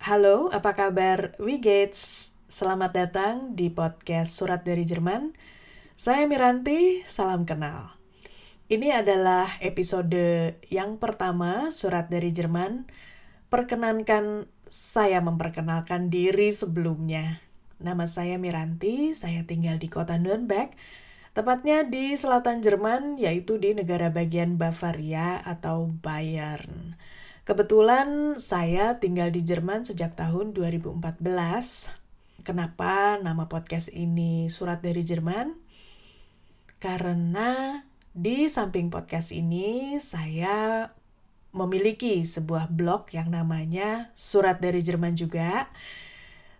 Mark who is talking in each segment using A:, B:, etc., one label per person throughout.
A: Halo, apa kabar Wigates? Selamat datang di podcast Surat dari Jerman. Saya Miranti, salam kenal. Ini adalah episode yang pertama Surat dari Jerman. Perkenankan saya memperkenalkan diri sebelumnya. Nama saya Miranti, saya tinggal di kota Nuremberg, tepatnya di selatan Jerman, yaitu di negara bagian Bavaria atau Bayern. Kebetulan saya tinggal di Jerman sejak tahun 2014. Kenapa nama podcast ini Surat dari Jerman? Karena di samping podcast ini saya memiliki sebuah blog yang namanya Surat dari Jerman juga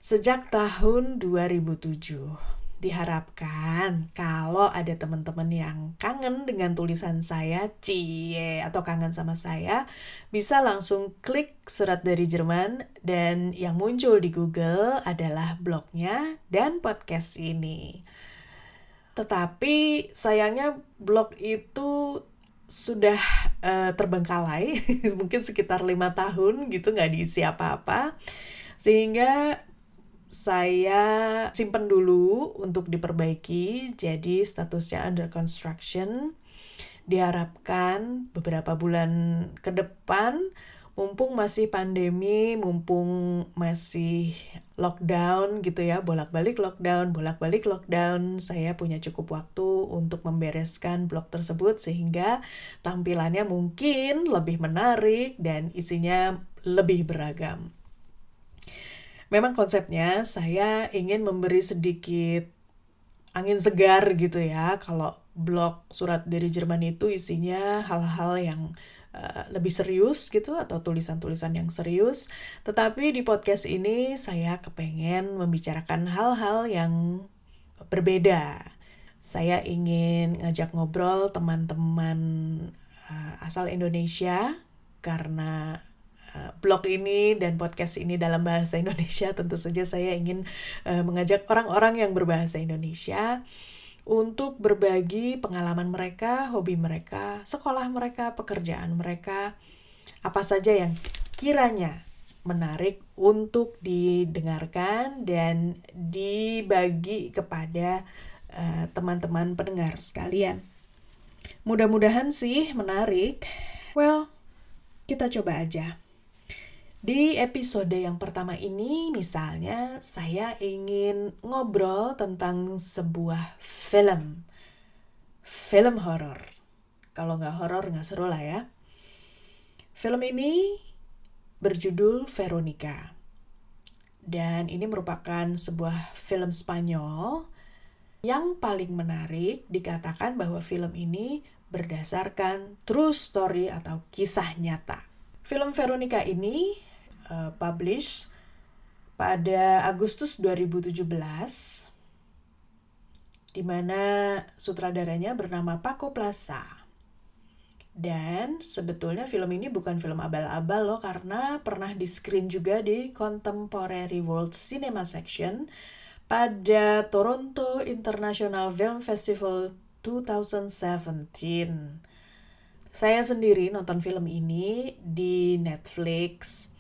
A: sejak tahun 2007 diharapkan kalau ada teman-teman yang kangen dengan tulisan saya, cie atau kangen sama saya, bisa langsung klik surat dari Jerman dan yang muncul di Google adalah blognya dan podcast ini. Tetapi sayangnya blog itu sudah uh, terbengkalai, mungkin sekitar lima tahun gitu nggak diisi apa-apa, sehingga saya simpan dulu untuk diperbaiki jadi statusnya under construction. Diharapkan beberapa bulan ke depan mumpung masih pandemi mumpung masih lockdown gitu ya bolak-balik lockdown bolak-balik lockdown saya punya cukup waktu untuk membereskan blog tersebut sehingga tampilannya mungkin lebih menarik dan isinya lebih beragam memang konsepnya saya ingin memberi sedikit angin segar gitu ya. Kalau blog surat dari Jerman itu isinya hal-hal yang uh, lebih serius gitu atau tulisan-tulisan yang serius. Tetapi di podcast ini saya kepengen membicarakan hal-hal yang berbeda. Saya ingin ngajak ngobrol teman-teman uh, asal Indonesia karena blog ini dan podcast ini dalam bahasa Indonesia tentu saja saya ingin uh, mengajak orang-orang yang berbahasa Indonesia untuk berbagi pengalaman mereka, hobi mereka, sekolah mereka, pekerjaan mereka, apa saja yang kiranya menarik untuk didengarkan dan dibagi kepada eh, teman-teman uh, pendengar sekalian. Mudah-mudahan sih menarik. Well, kita coba aja. Di episode yang pertama ini, misalnya, saya ingin ngobrol tentang sebuah film. Film horor. Kalau nggak horor, nggak seru lah ya. Film ini berjudul Veronica. Dan ini merupakan sebuah film Spanyol yang paling menarik dikatakan bahwa film ini berdasarkan true story atau kisah nyata. Film Veronica ini uh, publish pada Agustus 2017 di mana sutradaranya bernama Paco Plaza. Dan sebetulnya film ini bukan film abal-abal loh karena pernah di screen juga di Contemporary World Cinema Section pada Toronto International Film Festival 2017. Saya sendiri nonton film ini di Netflix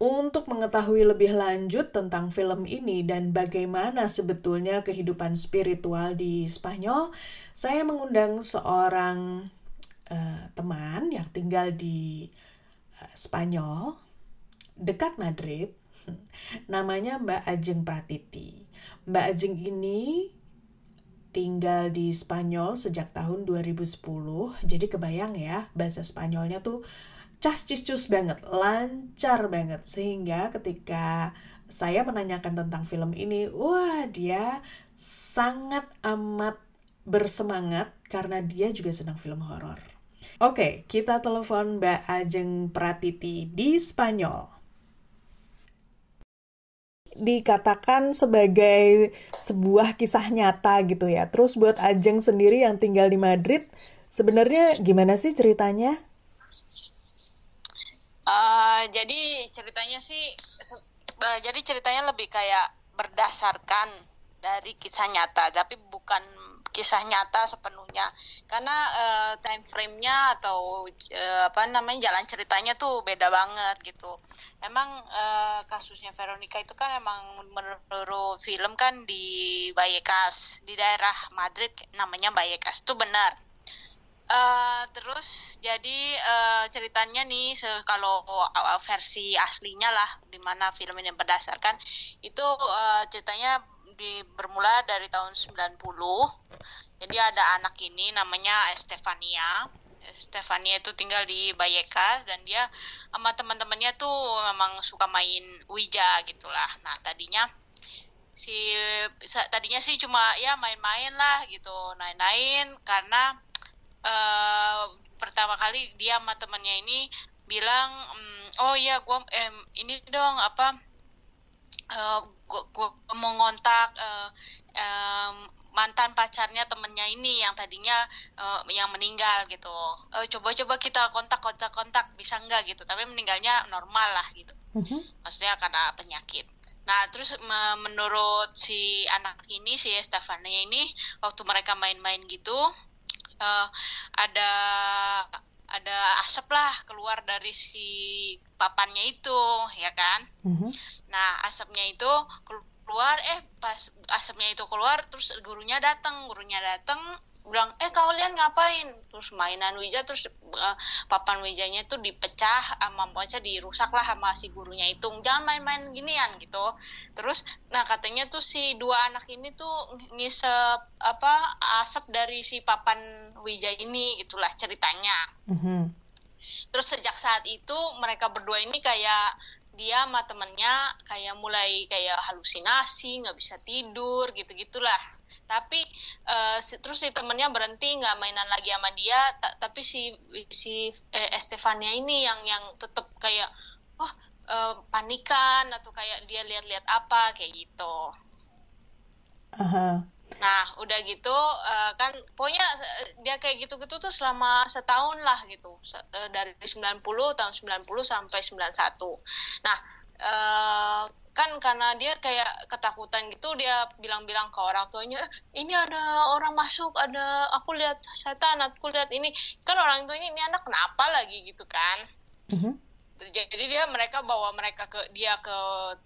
A: untuk mengetahui lebih lanjut tentang film ini dan bagaimana sebetulnya kehidupan spiritual di Spanyol, saya mengundang seorang uh, teman yang tinggal di uh, Spanyol dekat Madrid. Namanya Mbak Ajeng Pratiti. Mbak Ajeng ini tinggal di Spanyol sejak tahun 2010. Jadi kebayang ya, bahasa Spanyolnya tuh cas cus banget, lancar banget sehingga ketika saya menanyakan tentang film ini, wah dia sangat amat bersemangat karena dia juga senang film horor. Oke, kita telepon Mbak Ajeng Pratiti di Spanyol. Dikatakan sebagai sebuah kisah nyata gitu ya. Terus buat Ajeng sendiri yang tinggal di Madrid, sebenarnya gimana sih ceritanya?
B: Uh, jadi ceritanya sih, uh, jadi ceritanya lebih kayak berdasarkan dari kisah nyata, tapi bukan kisah nyata sepenuhnya karena uh, time frame-nya atau uh, apa namanya jalan ceritanya tuh beda banget gitu. Emang uh, kasusnya Veronica itu kan emang menurut film kan di Vallecas di daerah Madrid namanya Vallecas itu benar. Uh, terus jadi uh, ceritanya nih kalau uh, versi aslinya lah di mana film ini berdasarkan itu uh, ceritanya di bermula dari tahun 90. Jadi ada anak ini namanya Estefania. Estefania itu tinggal di Vallecas dan dia sama teman-temannya tuh memang suka main Ouija gitulah. Nah, tadinya si tadinya sih cuma ya main-main lah gitu, main-main karena uh, pertama kali dia sama temannya ini bilang, oh iya gua eh, ini dong apa uh, gue mau ngontak uh, um, mantan pacarnya temennya ini yang tadinya uh, yang meninggal gitu. Uh, coba-coba kita kontak kontak kontak bisa enggak gitu. Tapi meninggalnya normal lah gitu. Uh-huh. maksudnya karena penyakit. Nah terus me- menurut si anak ini si Stefania ini waktu mereka main-main gitu uh, ada ada asap lah keluar dari si papannya itu ya kan uh-huh. nah asapnya itu keluar eh pas asapnya itu keluar terus gurunya datang gurunya datang bilang eh kalian ngapain? Terus mainan Wija terus uh, papan Wijanya tuh dipecah sama bocah dirusak lah sama si gurunya itu. Jangan main-main ginian gitu. Terus nah katanya tuh si dua anak ini tuh ngisep apa asap dari si papan Wija ini itulah ceritanya. Mm-hmm. terus sejak saat itu mereka berdua ini kayak dia sama temennya kayak mulai kayak halusinasi nggak bisa tidur gitu gitulah tapi uh, terus si temennya berhenti nggak mainan lagi sama dia tapi si si eh, Estefania ini yang yang tetap kayak wah oh, uh, panikan atau kayak dia lihat-lihat apa kayak gitu uh -huh. Nah, udah gitu uh, kan pokoknya dia kayak gitu-gitu tuh selama setahun lah gitu. Uh, dari 90 tahun 90 sampai 91. Nah, uh, kan karena dia kayak ketakutan gitu dia bilang-bilang ke orang tuanya ini ada orang masuk ada aku lihat setan aku lihat ini kan orang tuanya ini anak kenapa lagi gitu kan uh -huh jadi dia mereka bawa mereka ke dia ke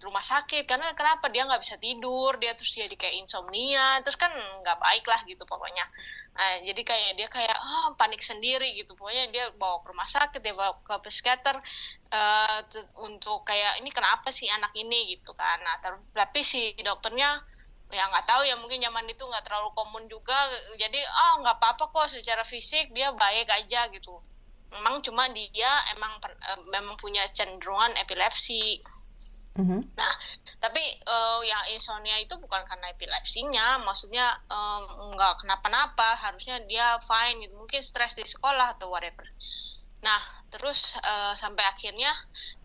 B: rumah sakit. Karena kenapa? Dia nggak bisa tidur. Dia terus jadi kayak insomnia. Terus kan nggak baik lah gitu pokoknya. Nah, jadi kayak dia kayak oh, panik sendiri gitu. Pokoknya dia bawa ke rumah sakit dia bawa ke psikiater uh, untuk kayak ini kenapa sih anak ini? Gitu kan. Nah tapi si dokternya ya nggak tahu ya mungkin zaman itu nggak terlalu komun juga. Jadi oh nggak apa-apa kok secara fisik dia baik aja gitu memang cuma dia emang uh, memang punya cenderungan epilepsi Mm-hmm. Nah, tapi uh, yang insomnia itu bukan karena epilepsinya, maksudnya um, nggak kenapa-napa, harusnya dia fine gitu, mungkin stres di sekolah atau whatever. Nah, terus uh, sampai akhirnya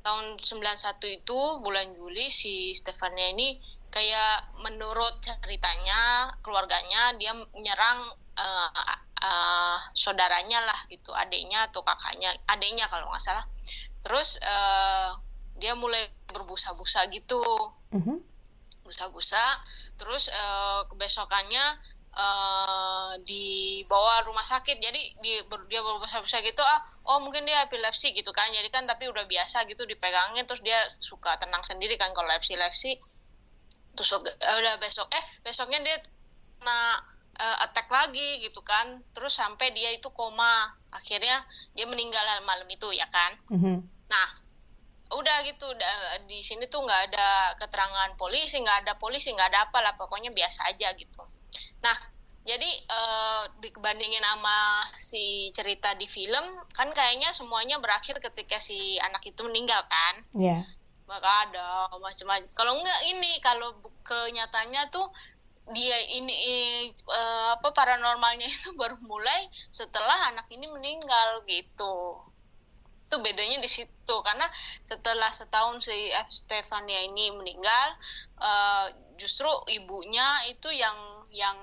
B: tahun 91 itu bulan Juli si Stefania ini kayak menurut ceritanya keluarganya dia menyerang uh, uh, saudaranya lah gitu adiknya atau kakaknya adiknya kalau nggak salah. Terus uh, dia mulai berbusa-busa gitu. Mm-hmm. busa-busa terus uh, kebesokannya uh, dibawa rumah sakit. Jadi di, dia berbusa-busa gitu ah oh mungkin dia epilepsi gitu kan. Jadi kan tapi udah biasa gitu dipegangin terus dia suka tenang sendiri kan kalau epilepsi. Terus udah besok eh besoknya dia nah uh, attack lagi gitu kan. Terus sampai dia itu koma. Akhirnya dia meninggal malam itu ya kan? Mm-hmm. nah udah gitu. Di sini tuh nggak ada keterangan polisi nggak ada polisi nggak ada apa lah pokoknya biasa aja gitu. Nah jadi uh, dibandingin sama si cerita di film kan kayaknya semuanya berakhir ketika si anak itu meninggal kan? Yeah. maka ada macam-macam. Kalau nggak ini kalau kenyataannya tuh dia ini uh, apa paranormalnya itu baru mulai setelah anak ini meninggal gitu. Itu bedanya di situ karena setelah setahun si F. Stefania ini meninggal uh, justru ibunya itu yang yang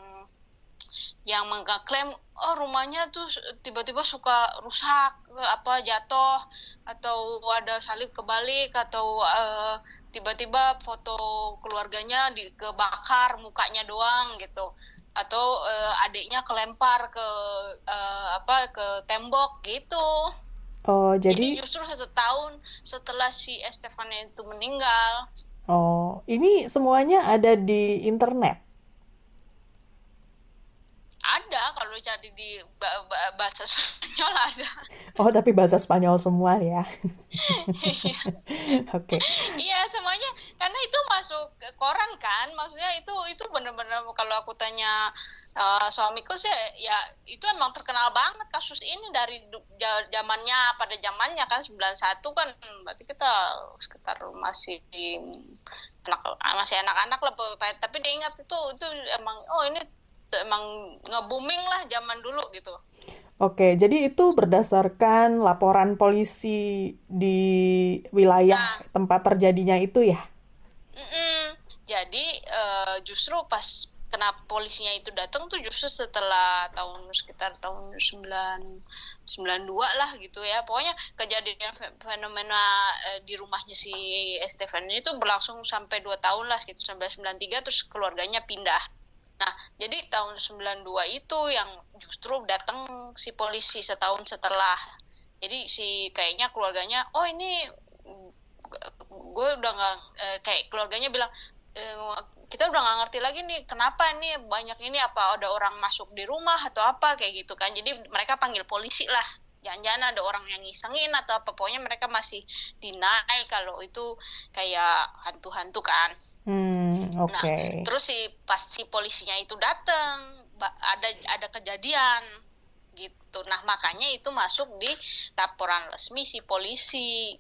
B: yang mengklaim oh rumahnya tuh tiba-tiba suka rusak apa jatuh atau ada salib kebalik atau uh, tiba-tiba foto keluarganya di kebakar mukanya doang gitu atau uh, adiknya kelempar ke uh, apa ke tembok gitu.
A: Oh, jadi...
B: jadi justru satu tahun setelah si Estefania itu meninggal.
A: Oh, ini semuanya ada di internet.
B: Ada kalau cari di bahasa Spanyol ada.
A: Oh, tapi bahasa Spanyol semua ya.
B: Iya. Oke. Iya, semuanya karena itu masuk koran kan. Maksudnya itu itu benar-benar kalau aku tanya uh, suamiku sih ya itu emang terkenal banget kasus ini dari zamannya pada zamannya kan 91 kan berarti kita sekitar masih di anak masih anak-anak lah tapi dia ingat itu itu emang oh ini emang nge-booming lah zaman dulu gitu.
A: Oke, jadi itu berdasarkan laporan polisi di wilayah nah, tempat terjadinya itu ya?
B: Mm -mm. Jadi uh, justru pas kenapa polisinya itu datang tuh justru setelah tahun sekitar tahun 9 92 lah gitu ya. Pokoknya kejadian fenomena uh, di rumahnya si Stefan itu berlangsung sampai 2 tahun lah gitu 1993 terus keluarganya pindah Nah, jadi tahun 92 itu yang justru datang si polisi setahun setelah. Jadi si kayaknya keluarganya, oh ini gue udah nggak eh, kayak keluarganya bilang e, kita udah nggak ngerti lagi nih kenapa nih banyak ini apa ada orang masuk di rumah atau apa kayak gitu kan. Jadi mereka panggil polisi lah. Jangan-jangan ada orang yang ngisengin atau apa pokoknya mereka masih deny kalau itu kayak hantu-hantu kan
A: Hmm, nah, oke. Okay.
B: Nah, terus si pas si polisinya itu datang, ada ada kejadian gitu. Nah, makanya itu masuk di laporan resmi si polisi.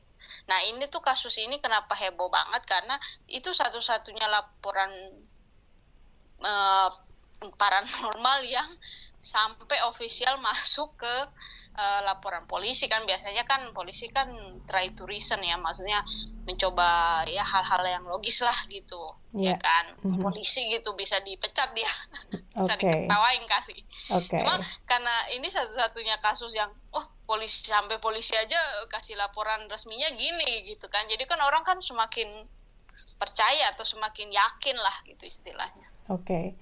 B: Nah, ini tuh kasus ini kenapa heboh banget karena itu satu-satunya laporan uh, paranormal yang sampai ofisial masuk ke uh, laporan polisi kan biasanya kan polisi kan try to reason ya maksudnya mencoba ya hal-hal yang logis lah gitu yeah. ya kan mm-hmm. polisi gitu bisa dipecat dia bisa okay. diketawain kali okay. cuma karena ini satu-satunya kasus yang oh polisi sampai polisi aja kasih laporan resminya gini gitu kan jadi kan orang kan semakin percaya atau semakin yakin lah gitu istilahnya
A: oke okay.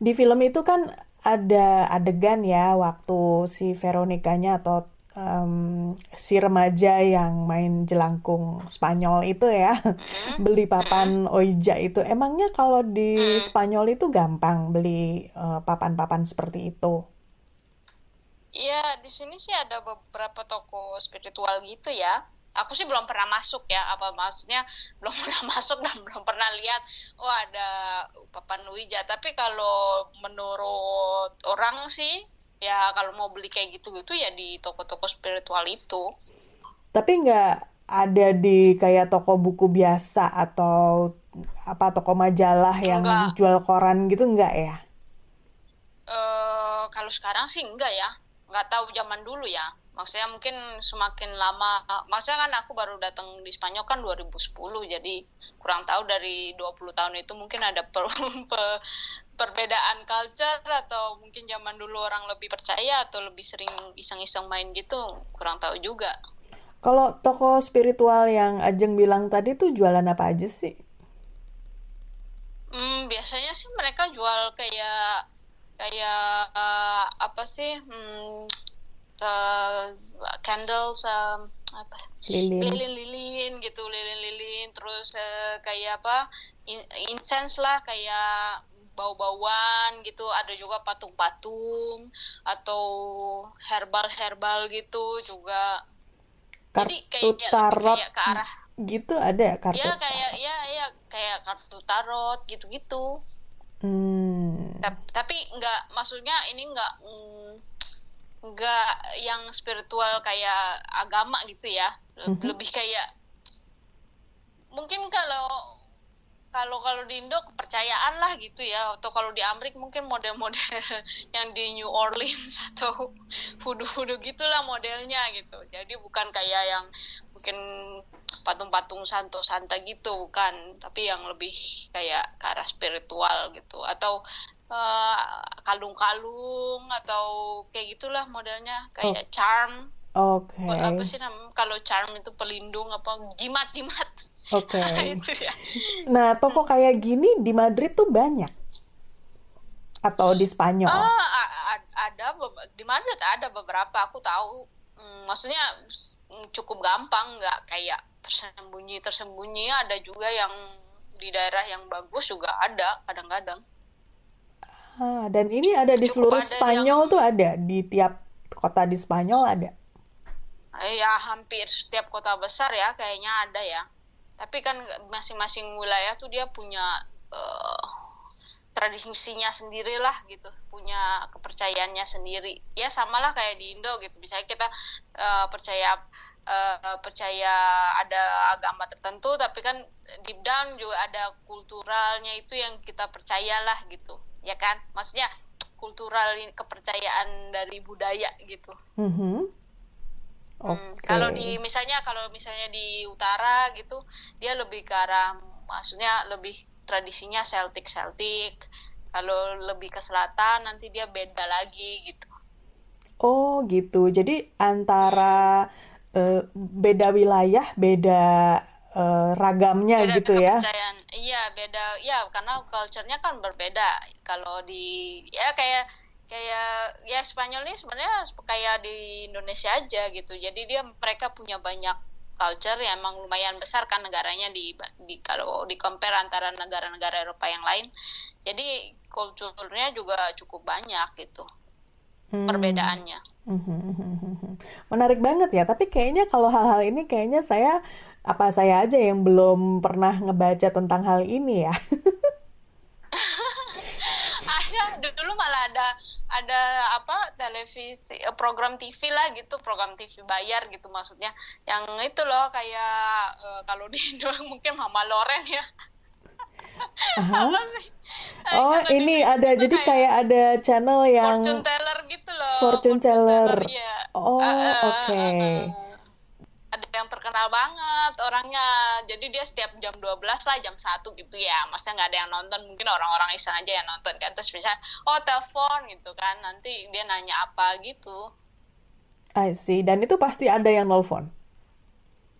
A: di film itu kan ada adegan ya waktu si Veronikanya atau um, si remaja yang main jelangkung Spanyol itu ya mm-hmm. beli papan mm-hmm. oija itu emangnya kalau di mm. Spanyol itu gampang beli papan eh, papan-papan seperti itu?
B: Iya di sini sih ada beberapa toko spiritual gitu ya aku sih belum pernah masuk ya apa maksudnya belum pernah masuk dan belum pernah lihat oh ada papan Wija tapi kalau menurut orang sih ya kalau mau beli kayak gitu-gitu ya di toko-toko spiritual itu
A: tapi nggak ada di kayak toko buku biasa atau apa toko majalah yang enggak. jual koran gitu enggak ya?
B: Uh, kalau sekarang sih enggak ya, nggak tahu zaman dulu ya maksudnya mungkin semakin lama maksudnya kan aku baru datang di Spanyol kan 2010 jadi kurang tahu dari 20 tahun itu mungkin ada per, per, perbedaan culture atau mungkin zaman dulu orang lebih percaya atau lebih sering iseng-iseng main gitu kurang tahu juga
A: kalau toko spiritual yang Ajeng bilang tadi tuh jualan apa aja sih?
B: Hmm, biasanya sih mereka jual kayak kayak uh, apa sih? Hmm, uh, candles um, apa? Lilin. Lilin lilin gitu lilin lilin terus uh, kayak apa? Incense lah kayak bau-bauan gitu. Ada juga patung-patung atau herbal-herbal gitu juga.
A: Kartu jadi kayak tarot kayak ke arah gitu ada kartu
B: ya kayak ya ya kayak kartu tarot gitu-gitu.
A: Hmm.
B: tapi nggak maksudnya ini nggak mm, nggak yang spiritual kayak agama gitu ya mm-hmm. lebih kayak mungkin kalau kalau kalau di Indo kepercayaan lah gitu ya. Atau kalau di Amerika mungkin model-model yang di New Orleans atau hudu-hudu gitulah modelnya gitu. Jadi bukan kayak yang mungkin patung-patung santo santa gitu bukan. Tapi yang lebih kayak ke arah spiritual gitu. Atau Eh, kalung-kalung uh, atau kayak gitulah modelnya. Kayak oh. charm
A: Oke. Okay.
B: Apa sih namanya? Kalau charm itu pelindung apa jimat-jimat.
A: Oke. Okay. ya. Nah, toko kayak gini di Madrid tuh banyak. atau di Spanyol?
B: Ah, ada di mana ada beberapa aku tahu. Hmm, maksudnya cukup gampang, nggak kayak tersembunyi tersembunyi. Ada juga yang di daerah yang bagus juga ada kadang-kadang.
A: Ah, dan ini ada di Cukup seluruh ada Spanyol yang... tuh ada di tiap kota di Spanyol ada.
B: Ya hampir setiap kota besar ya kayaknya ada ya. Tapi kan masing-masing wilayah tuh dia punya uh, tradisinya sendiri lah gitu punya kepercayaannya sendiri. Ya samalah kayak di Indo gitu. Misalnya kita uh, percaya uh, percaya ada agama tertentu tapi kan deep down juga ada kulturalnya itu yang kita percayalah gitu. Ya kan? Maksudnya kultural kepercayaan dari budaya gitu. Mm -hmm. Okay. hmm, kalau di misalnya kalau misalnya di utara gitu dia lebih ke arah maksudnya lebih tradisinya Celtic Celtic kalau lebih ke selatan nanti dia beda lagi gitu.
A: Oh gitu. Jadi antara uh, beda wilayah beda uh, ragamnya beda gitu ya?
B: iya beda. Ya karena culture-nya kan berbeda. Kalau di ya kayak kayak ya Spanyol ini sebenarnya kayak di Indonesia aja gitu. Jadi dia mereka punya banyak culture yang emang lumayan besar kan negaranya di, di kalau di compare antara negara-negara Eropa yang lain. Jadi kulturnya juga cukup banyak gitu hmm. perbedaannya.
A: Menarik banget ya tapi kayaknya kalau hal-hal ini kayaknya saya apa saya aja yang belum pernah ngebaca tentang hal ini ya.
B: Ada dulu malah ada ada apa televisi eh, program TV lah gitu program TV bayar gitu maksudnya. Yang itu loh kayak uh, kalau di Indo mungkin Mama Loren ya.
A: Apa sih? Oh ini ada jadi kayak, kayak ada channel yang
B: fortune teller gitu loh
A: fortune, fortune teller, teller. ya. oh uh, oke. okay. uh,
B: ada yang terkenal banget orangnya. Jadi dia setiap jam 12 lah jam satu gitu ya. Maksudnya nggak ada yang nonton mungkin orang-orang iseng aja yang nonton kan. Terus bisa oh telepon gitu kan. Nanti dia nanya apa gitu.
A: I see. Dan itu pasti ada yang nelfon?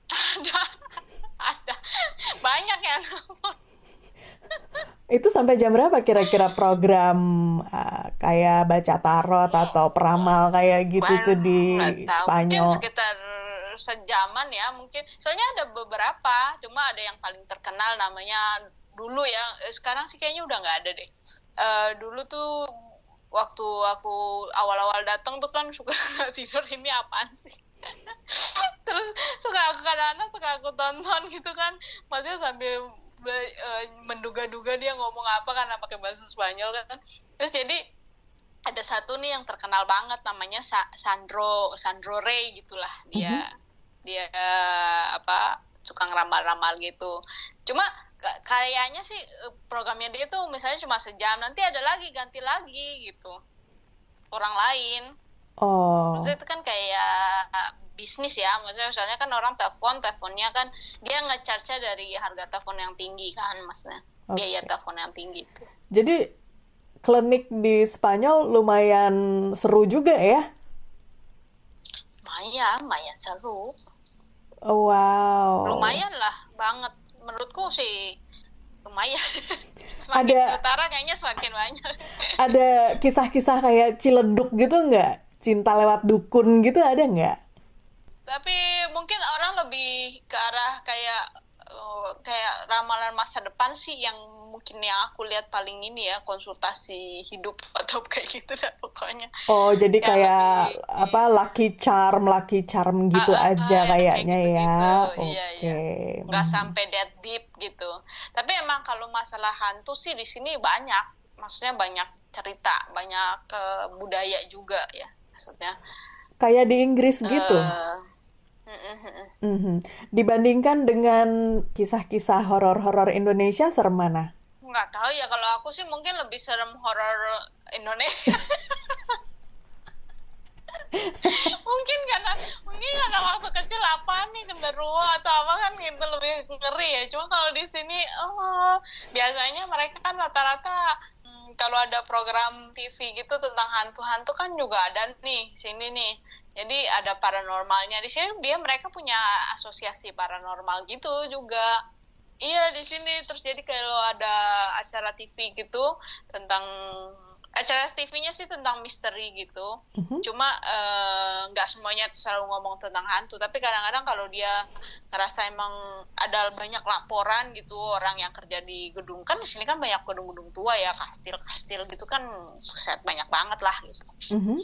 B: Ada. Ada. Banyak yang nelfon.
A: Itu sampai jam berapa kira-kira program uh, kayak baca tarot atau peramal kayak gitu tuh di Spanyol?
B: Mungkin sekitar sejaman ya mungkin. Soalnya ada beberapa cuma ada yang paling terkenal namanya dulu ya. Eh, sekarang sih kayaknya udah nggak ada deh. Uh, dulu tuh waktu aku awal-awal datang tuh kan suka tidur ini apaan sih? Terus suka aku kadang-kadang suka aku tonton gitu kan. Maksudnya sambil uh, menduga-duga dia ngomong apa karena pakai bahasa Spanyol kan. Terus jadi ada satu nih yang terkenal banget namanya Sa Sandro Sandro Rey gitulah dia. Mm -hmm dia apa suka ngeramal-ramal gitu. Cuma kayaknya sih eh, programnya dia tuh misalnya cuma sejam nanti ada lagi ganti lagi gitu. Orang lain. Oh. Maksudnya itu kan kayak bisnis ya. Maksudnya misalnya kan orang telepon teleponnya kan dia ngecharge dari harga telepon yang tinggi kan maksudnya. Okay. biaya telepon yang tinggi tuh.
A: jadi klinik di Spanyol lumayan seru juga ya?
B: Lumayan lumayan seru
A: Oh, wow.
B: Lumayan lah, banget. Menurutku sih lumayan. semakin ada, utara kayaknya semakin banyak.
A: ada kisah-kisah kayak Ciledug gitu nggak? Cinta lewat dukun gitu ada nggak?
B: Tapi mungkin orang lebih ke arah kayak kayak ramalan masa depan sih yang mungkin yang aku lihat paling ini ya konsultasi hidup atau kayak gitu dah pokoknya.
A: Oh jadi yang kayak lebih, apa lucky charm lucky charm gitu uh, uh, aja uh, kayaknya gitu, ya. Oke. Iya, iya.
B: Nggak sampai dead deep gitu. Tapi emang kalau masalah hantu sih di sini banyak. Maksudnya banyak cerita, banyak uh, budaya juga ya maksudnya.
A: Kayak di Inggris gitu. Uh, Mm-hmm. Dibandingkan dengan kisah-kisah horor-horor Indonesia, serem mana?
B: nggak tahu ya kalau aku sih mungkin lebih serem horor Indonesia mungkin karena mungkin karena waktu kecil apa nih genderuwo atau apa kan gitu lebih ngeri ya cuma kalau di sini oh biasanya mereka kan rata-rata hmm, kalau ada program TV gitu tentang hantu-hantu kan juga ada nih sini nih jadi ada paranormalnya di sini dia mereka punya asosiasi paranormal gitu juga Iya di sini terus jadi kalau ada acara TV gitu tentang acara TV-nya sih tentang misteri gitu.
A: Mhm.
B: Cuma eh, nggak semuanya tuh selalu ngomong tentang hantu, tapi kadang-kadang kalau dia ngerasa emang ada banyak laporan gitu orang yang kerja di gedung kan di sini kan banyak gedung-gedung tua ya, kastil-kastil gitu kan set banyak banget lah gitu.
A: Mhm.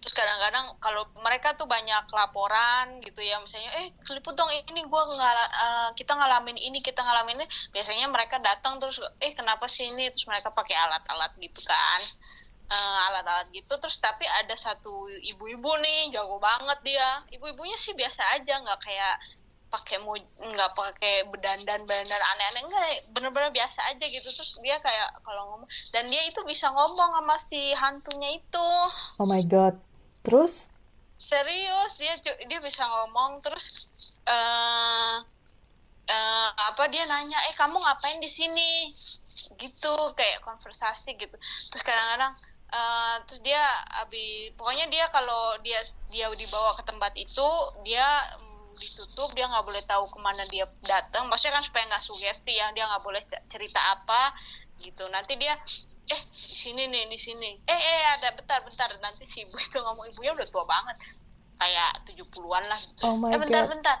B: Terus kadang-kadang kalau mereka tuh banyak laporan gitu ya, misalnya eh keliput dong ini gua ngala, eh, kita ngalamin ini, kita ngalamin ini. Biasanya mereka datang terus eh kenapa sih ini? Terus mereka pakai alat-alat gitu kan. Eh, alat-alat gitu terus tapi ada satu ibu-ibu nih jago banget dia ibu-ibunya sih biasa aja nggak kayak pakai mau nggak pakai bedandan bedandan aneh-aneh enggak bener-bener biasa aja gitu terus dia kayak kalau ngomong dan dia itu bisa ngomong sama si hantunya itu
A: Oh my god. Terus?
B: serius dia dia bisa ngomong terus eh eh, apa dia nanya eh kamu ngapain di sini gitu kayak konversasi gitu terus kadang-kadang eh, terus dia abi pokoknya dia kalau dia dia dibawa ke tempat itu dia ditutup dia nggak boleh tahu ke mana dia datang. Maksudnya kan supaya nggak sugesti ya dia nggak boleh cerita apa gitu. Nanti dia eh di sini nih di sini. Eh eh ada bentar bentar. Nanti si ibu itu ngomong ibunya udah tua banget. Kayak 70-an lah gitu.
A: Oh my
B: eh bentar
A: God.
B: bentar.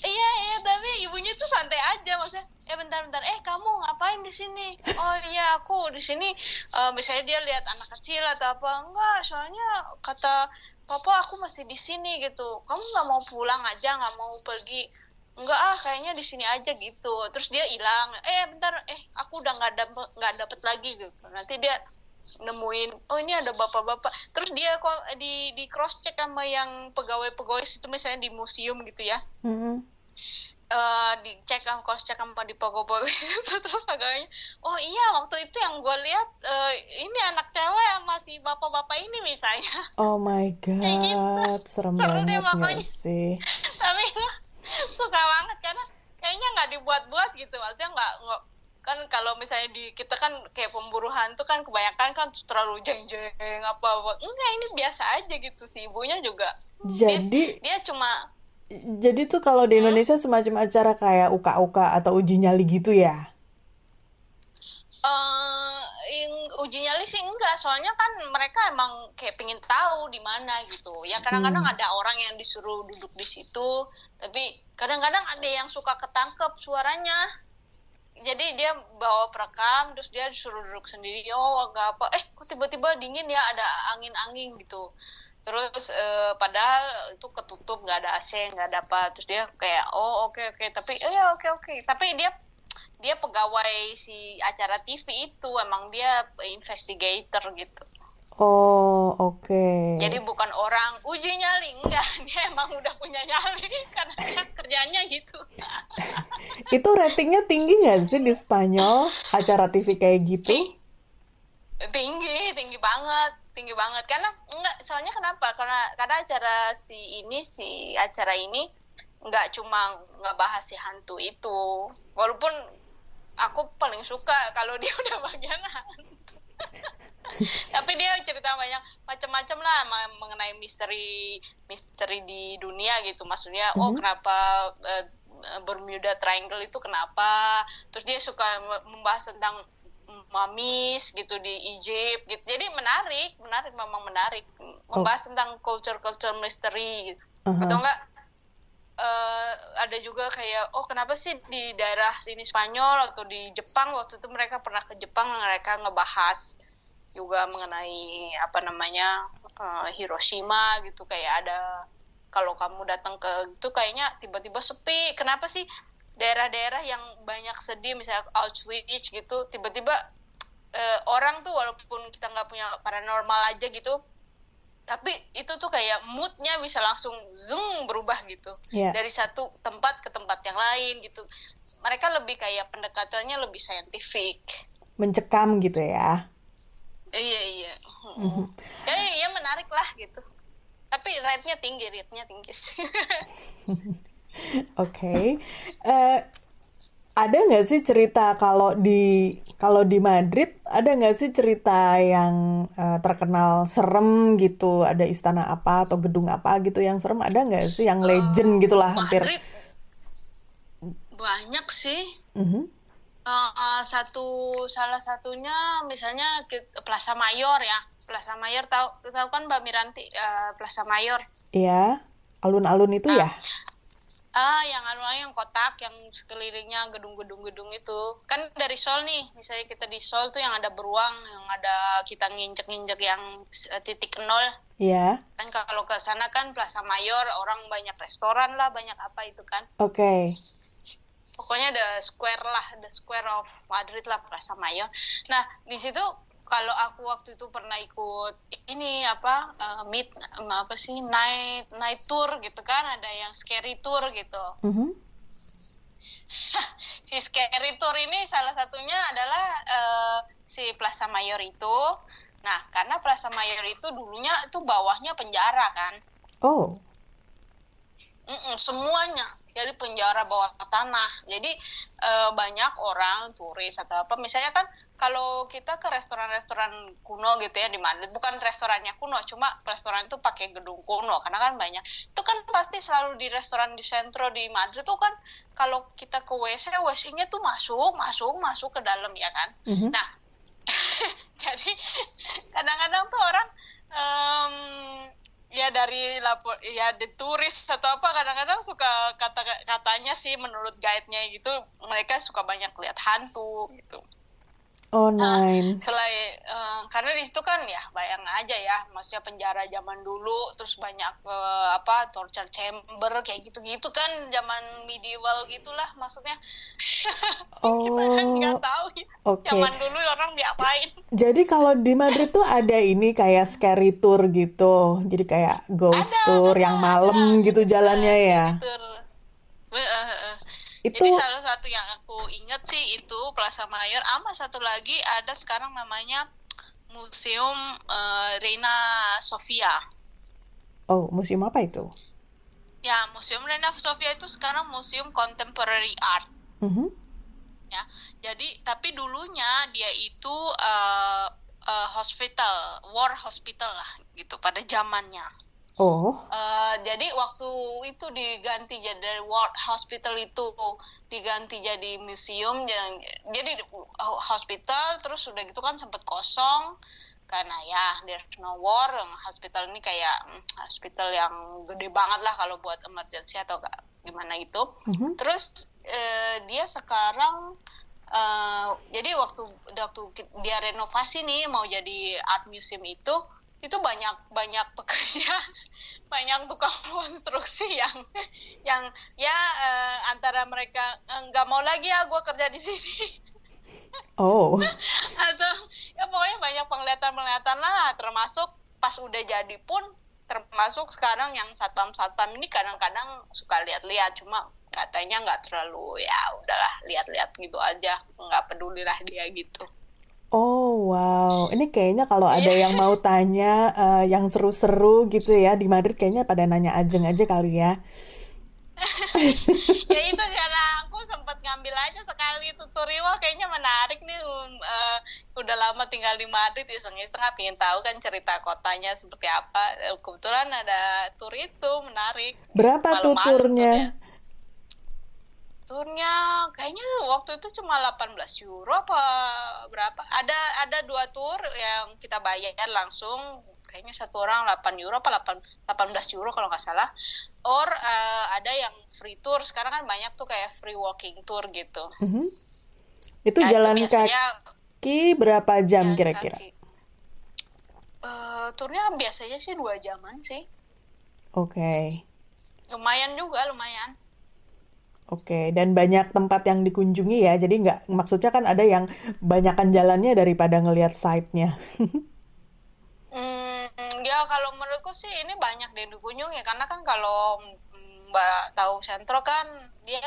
B: Iya iya tapi ibunya tuh santai aja maksudnya. Eh bentar bentar. Eh kamu ngapain di sini? Oh iya aku di sini eh, misalnya dia lihat anak kecil atau apa. Enggak soalnya kata papa aku masih di sini gitu. Kamu nggak mau pulang aja nggak mau pergi? Enggak ah kayaknya di sini aja gitu. Terus dia hilang. Eh bentar eh aku udah nggak dapet nggak dapet lagi gitu. Nanti dia nemuin oh ini ada bapak-bapak. Terus dia kok di di cross check sama yang pegawai-pegawai situ misalnya di museum gitu ya.
A: Mhm.
B: Eh dicek sama cross check sama di pegawai terus pegawainya oh iya waktu itu yang gue lihat eh, ini anak cewek sama si bapak-bapak ini misalnya
A: Oh my god. Serem
B: Seru deh
A: banget
B: pokoknya.
A: sih?
B: tapi suka banget karena kayaknya nggak dibuat-buat gitu maksudnya nggak nggak kan kalau misalnya di kita kan kayak pemburu hantu kan kebanyakan kan terlalu jeng-jeng apa apa enggak ini biasa aja gitu si ibunya juga
A: Jadi
B: dia cuma
A: jadi tuh kalau di Indonesia semacam acara kayak uka-uka atau uji nyali gitu ya?
B: eh yang uji nyali sih enggak. Soalnya kan mereka emang kayak pengen tahu di mana gitu. Ya kadang-kadang
A: Hmm.
B: ada orang yang disuruh duduk di situ. Tapi kadang-kadang ada yang suka ketangkep suaranya. Jadi dia bawa perekam terus dia disuruh duduk sendiri. Oh agak apa? Eh kok tiba-tiba dingin ya? Ada angin-angin gitu terus eh, padahal itu ketutup nggak ada AC nggak ada apa. Terus dia kayak oh oke oke. Tapi oh ya oke oke. Tapi dia dia pegawai si acara TV itu. Emang dia investigator gitu.
A: Oh, oke.
B: jadi bukan orang uji nyali. Enggak dia emang udah punya nyali. Karena dia kerjanya gitu.
A: Itu ratingnya tinggi nggak sih di Spanyol acara TV kayak gitu?
B: tinggi tinggi banget tinggi banget. Karena enggak soalnya kenapa? Karena karena acara si ini si acara ini nggak cuma nggak bahas si hantu itu. Walaupun aku paling suka kalau dia udah bagian hantu. Tapi dia cerita banyak macam-macam lah mengenai misteri misteri di dunia gitu. Maksudnya oh
A: Mhm.
B: kenapa eh, Bermuda Triangle itu kenapa? Terus dia suka me- membahas tentang mamis gitu di Egypt gitu. Jadi menarik menarik memang menarik. Membahas tentang culture culture misteri gitu.
A: Aha.
B: atau enggak eh, ada juga kayak oh kenapa sih di daerah sini Spanyol atau di Jepang waktu itu mereka pernah ke Jepang mereka ngebahas juga mengenai apa namanya eh, Hiroshima gitu. Kayak ada kalau kamu datang ke itu kayaknya tiba-tiba sepi. Kenapa sih daerah-daerah yang banyak sedih misalnya Auschwitz gitu tiba-tiba eh, orang tuh walaupun kita nggak punya paranormal aja gitu tapi itu tuh kayak moodnya bisa langsung zoom berubah gitu
A: Iya.
B: dari satu tempat ke tempat yang lain gitu mereka lebih kayak pendekatannya lebih saintifik
A: Mencekam gitu ya.
B: iya iya
A: Mhm.
B: kayak ya menarik lah gitu tapi rate-nya tinggi rate-nya tinggi sih
A: Oke. Eh, ada nggak sih cerita kalau di kalau di Madrid ada nggak sih cerita yang eh, terkenal serem gitu? Ada istana apa atau gedung apa gitu yang serem? Ada nggak sih yang legend gitulah hampir?
B: Madrid banyak sih
A: Mhm.
B: Uh, satu salah satunya misalnya Plaza Mayor ya Plaza Mayor tahu tahu kan Mbak Miranti uh, Plaza Mayor
A: iya alun-alun itu uh, ya
B: ah yang alun-alun yang kotak yang sekelilingnya gedung-gedung gedung itu kan dari Sol nih misalnya kita di Sol tuh yang ada beruang yang ada kita nginjek-nginjek yang uh, titik nol
A: Iya. Yeah.
B: Kan kalau ke sana kan Plaza Mayor orang banyak restoran lah, banyak apa itu kan.
A: Oke. Okay
B: pokoknya the square lah the square of Madrid lah Plaza Mayor nah di situ kalau aku waktu itu pernah ikut ini apa uh, meet apa sih night night tour gitu kan ada yang scary tour gitu. Mm-hmm. si scary tour ini salah satunya adalah uh, si Plaza Mayor itu. Nah karena Plaza Mayor itu dulunya itu bawahnya penjara kan.
A: Oh.
B: Mm-mm, semuanya jadi penjara bawah tanah. Jadi e, banyak orang turis atau apa misalnya kan kalau kita ke restoran-restoran kuno gitu ya di Madrid bukan restorannya kuno cuma restoran itu pakai gedung kuno karena kan banyak. Itu kan pasti selalu di restoran di sentro di Madrid tuh kan kalau kita ke WC WC-nya tuh masuk masuk masuk ke dalam ya kan? Mm-hmm. nah jadi kadang-kadang tuh orang um, ya dari lapor ya di turis atau apa kadang-kadang suka kata katanya sih menurut guide-nya gitu mereka suka banyak lihat hantu gitu
A: Oh nine.
B: Nah, selain uh, karena di situ kan ya bayang aja ya, maksudnya penjara zaman dulu, terus banyak uh, apa torture chamber kayak gitu-gitu kan zaman medieval gitulah maksudnya.
A: Oh. Kita
B: nggak tahu ya. Okay. Zaman dulu orang diapain.
A: Jadi kalau di Madrid tuh ada ini kayak scary tour gitu, jadi kayak ghost ada, tour ada, yang malam gitu jalannya ya. Tour.
B: Itu Jadi salah satu yang aku ingat sih itu Plaza Mayor. Ama satu lagi ada sekarang namanya Museum uh, Reina Sofia.
A: Oh museum apa itu?
B: Ya Museum Reina Sofia itu sekarang museum contemporary art. Mm -hmm. ya jadi tapi dulunya dia itu uh, uh, hospital war hospital lah gitu pada zamannya
A: Oh.
B: Uh, jadi waktu itu diganti jadi World Hospital itu diganti jadi museum yang jadi hospital terus sudah gitu kan sempat kosong karena ya there's no war hospital ini kayak hmm, hospital yang gede banget lah kalau buat emergency atau gak, gimana itu. Mm-hmm. Terus uh, dia sekarang uh, jadi waktu waktu dia renovasi nih mau jadi art museum itu itu banyak banyak pekerja banyak tukang konstruksi yang yang ya uh, antara mereka eh, nggak mau lagi ya gue kerja di sini.
A: Oh.
B: Atau ya pokoknya banyak penglihatan penglihatan lah termasuk pas udah jadi pun termasuk sekarang yang satpam satpam ini kadang-kadang suka lihat-lihat cuma katanya nggak terlalu ya udahlah lihat-lihat gitu aja nggak peduli lah dia gitu
A: Oh wow, ini kayaknya kalau ada yang mau tanya uh, yang seru-seru gitu ya di Madrid kayaknya pada nanya Ajeng aja kali ya.
B: ya itu karena aku sempat ngambil aja sekali tutorial. Kayaknya menarik nih uh, udah lama tinggal di Madrid iseng-iseng. Pengen tahu kan cerita kotanya seperti apa. Kebetulan ada tur itu menarik.
A: Berapa tuturnya?
B: turnya kayaknya waktu itu cuma 18 euro apa berapa? Ada ada dua tour yang kita bayar langsung. Kayaknya satu orang 8 euro apa 8, 18 euro kalau nggak salah. Or uh, ada yang free tour. Sekarang kan banyak tuh kayak free walking tour gitu. Mm -hmm.
A: itu nah, jalan itu biasanya, kaki berapa jam kira-kira?
B: uh, turnya biasanya sih dua jaman sih.
A: Oke. Okay.
B: lumayan juga lumayan
A: Oke, dan banyak tempat yang dikunjungi ya. Jadi nggak maksudnya kan ada yang banyakkan jalannya daripada ngelihat site-nya.
B: hmm, ya kalau menurutku sih ini banyak deh dikunjungi karena kan kalau Mbak tahu sentro kan dia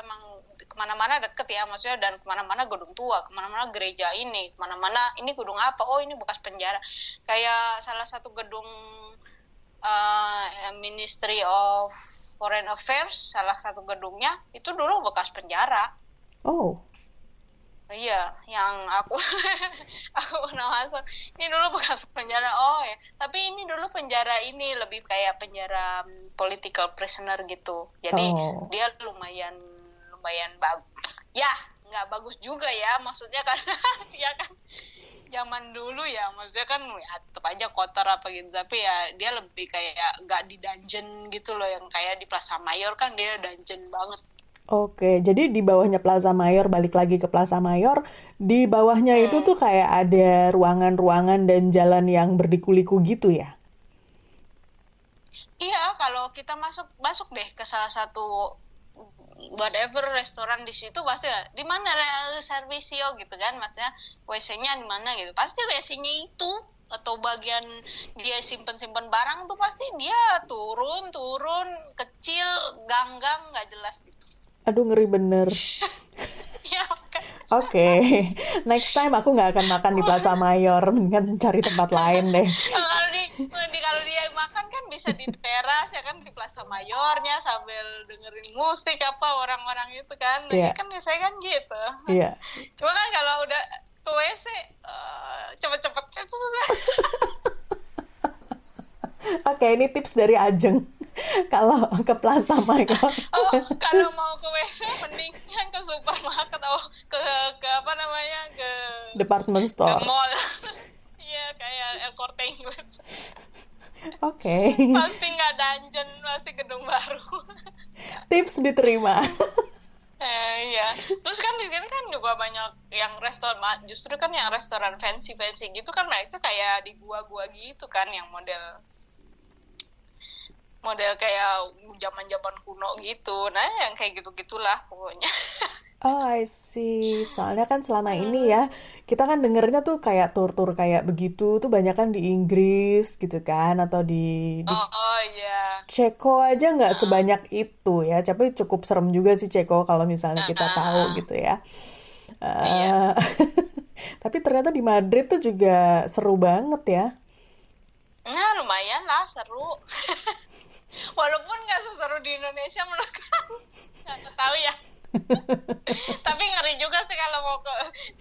B: emang ke mana-mana deket ya maksudnya dan ke mana-mana gedung tua ke mana-mana gereja ini ke mana-mana ini gedung apa oh ini bekas penjara kayak salah satu gedung uh, Ministry of Foreign Affairs salah satu gedungnya itu dulu bekas penjara.
A: Oh.
B: Iya, yang aku aku pernah masuk. Ini dulu bekas penjara. Oh ya, tapi ini dulu penjara ini lebih kayak penjara mm, political prisoner gitu. Jadi oh. dia lumayan lumayan bagus. ya nggak bagus juga ya maksudnya karena ya kan zaman dulu ya maksudnya kan ya tetap aja kotor apa gitu tapi ya dia lebih kayak nggak di dungeon gitu loh yang kayak di Plaza Mayor kan dia dungeon banget
A: Oke, jadi di bawahnya Plaza Mayor, balik lagi ke Plaza Mayor, di bawahnya
B: Hmm.
A: itu tuh kayak ada ruangan-ruangan dan jalan yang berliku-liku gitu ya?
B: Iya, kalau kita masuk masuk deh ke salah satu whatever restoran di situ pasti di mana servisio gitu kan, maksudnya WC-nya di mana gitu. Pasti WC-nya itu atau bagian dia simpen-simpen barang tuh pasti dia turun turun kecil ganggang nggak jelas gitu.
A: Aduh, ngeri bener.
B: Ya.
A: Oke, next time aku nggak akan makan di Plaza Mayor, mendingan cari tempat lain deh.
B: kalau di, kalau dia makan kan bisa di teras ya kan di Plaza Mayornya sambil dengerin musik apa orang-orang itu kan nah,
A: Iya.
B: kan biasanya kan gitu
A: Iya.
B: cuma kan kalau udah ke WC eh, cepet-cepet itu susah
A: Oke, ini tips dari Ajeng. Kalau ke Plaza Mayor.
B: oh kalau mau ke WC mendingan ke supermarket atau ke ke apa namanya ke
A: Department
B: ke
A: store.
B: mall iya kayak El Corte Inglés
A: Oke.
B: pasti nggak dungeon pasti gedung baru
A: Tips diterima.
B: Eh, iya. Terus kan di sini kan juga banyak yang restoran, justru kan yang restoran fancy-fancy gitu kan mereka kayak di gua-gua gitu kan yang model model kayak zaman-zaman kuno gitu. Nah, yang kayak gitu-gitulah pokoknya.
A: Oh, I see. Soalnya kan selama ini ya, kita kan dengernya tuh kayak tur-tur kayak begitu tuh banyak kan di Inggris gitu kan, atau di, di
B: Oh, oh iya.
A: Ceko aja nggak sebanyak itu ya. Tapi cukup serem juga sih Ceko kalau misalnya kita tahu gitu ya. Eh, tapi ternyata di Madrid tuh juga seru banget ya.
B: Nah, lumayan lah, seru. Walaupun nggak seseru di Indonesia menurut. Nggak tahu ya. Tapi ngeri juga sih kalau mau ke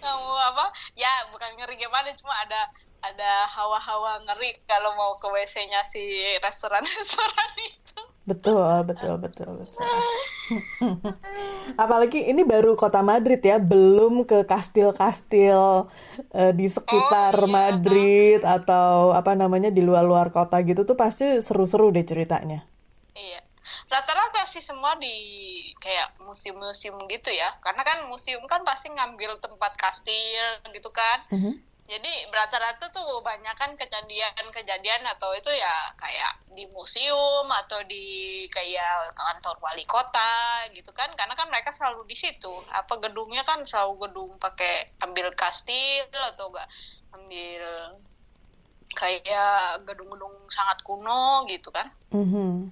B: mau apa? Ya, bukan ngeri gimana, cuma ada ada hawa-hawa ngeri kalau mau ke WC-nya si restoran-restoran itu.
A: Betul, betul, betul, betul. Apalagi ini baru kota Madrid ya, belum ke kastil-kastil eh, di sekitar
B: Oh, iya.
A: Madrid atau apa namanya di luar-luar kota gitu tuh pasti seru-seru deh ceritanya.
B: Iya. Rata-rata sih semua di kayak museum-museum gitu ya. Karena kan museum kan pasti ngambil tempat kastil gitu kan.
A: Mhm.
B: Jadi rata-rata tuh banyak kan kejadian-kejadian atau itu ya kayak di museum atau di kayak kantor wali kota gitu kan karena kan mereka selalu di situ apa gedungnya kan selalu gedung pakai ambil kastil atau enggak ambil kayak gedung-gedung sangat kuno gitu kan
A: Mhm.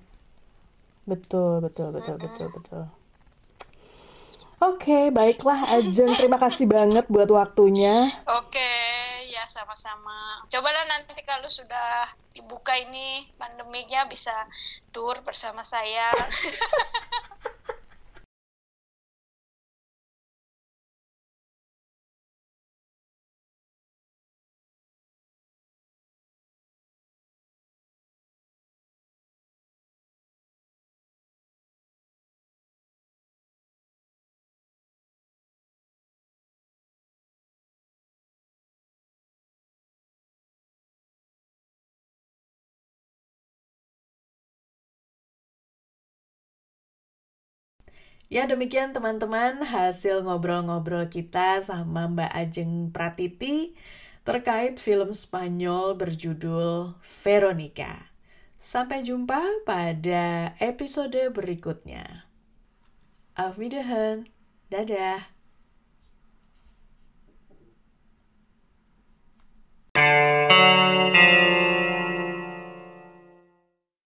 A: Betul, betul, betul, betul, betul. Oke, baiklah Ajeng, terima kasih banget buat waktunya.
B: Oke, ya sama-sama. Cobalah nanti kalau sudah dibuka ini pandeminya bisa tur bersama saya.
A: Ya demikian teman-teman hasil ngobrol-ngobrol kita sama Mbak Ajeng Pratiti terkait film Spanyol berjudul Veronica. Sampai jumpa pada episode berikutnya. Auf Wiederhören. Dadah.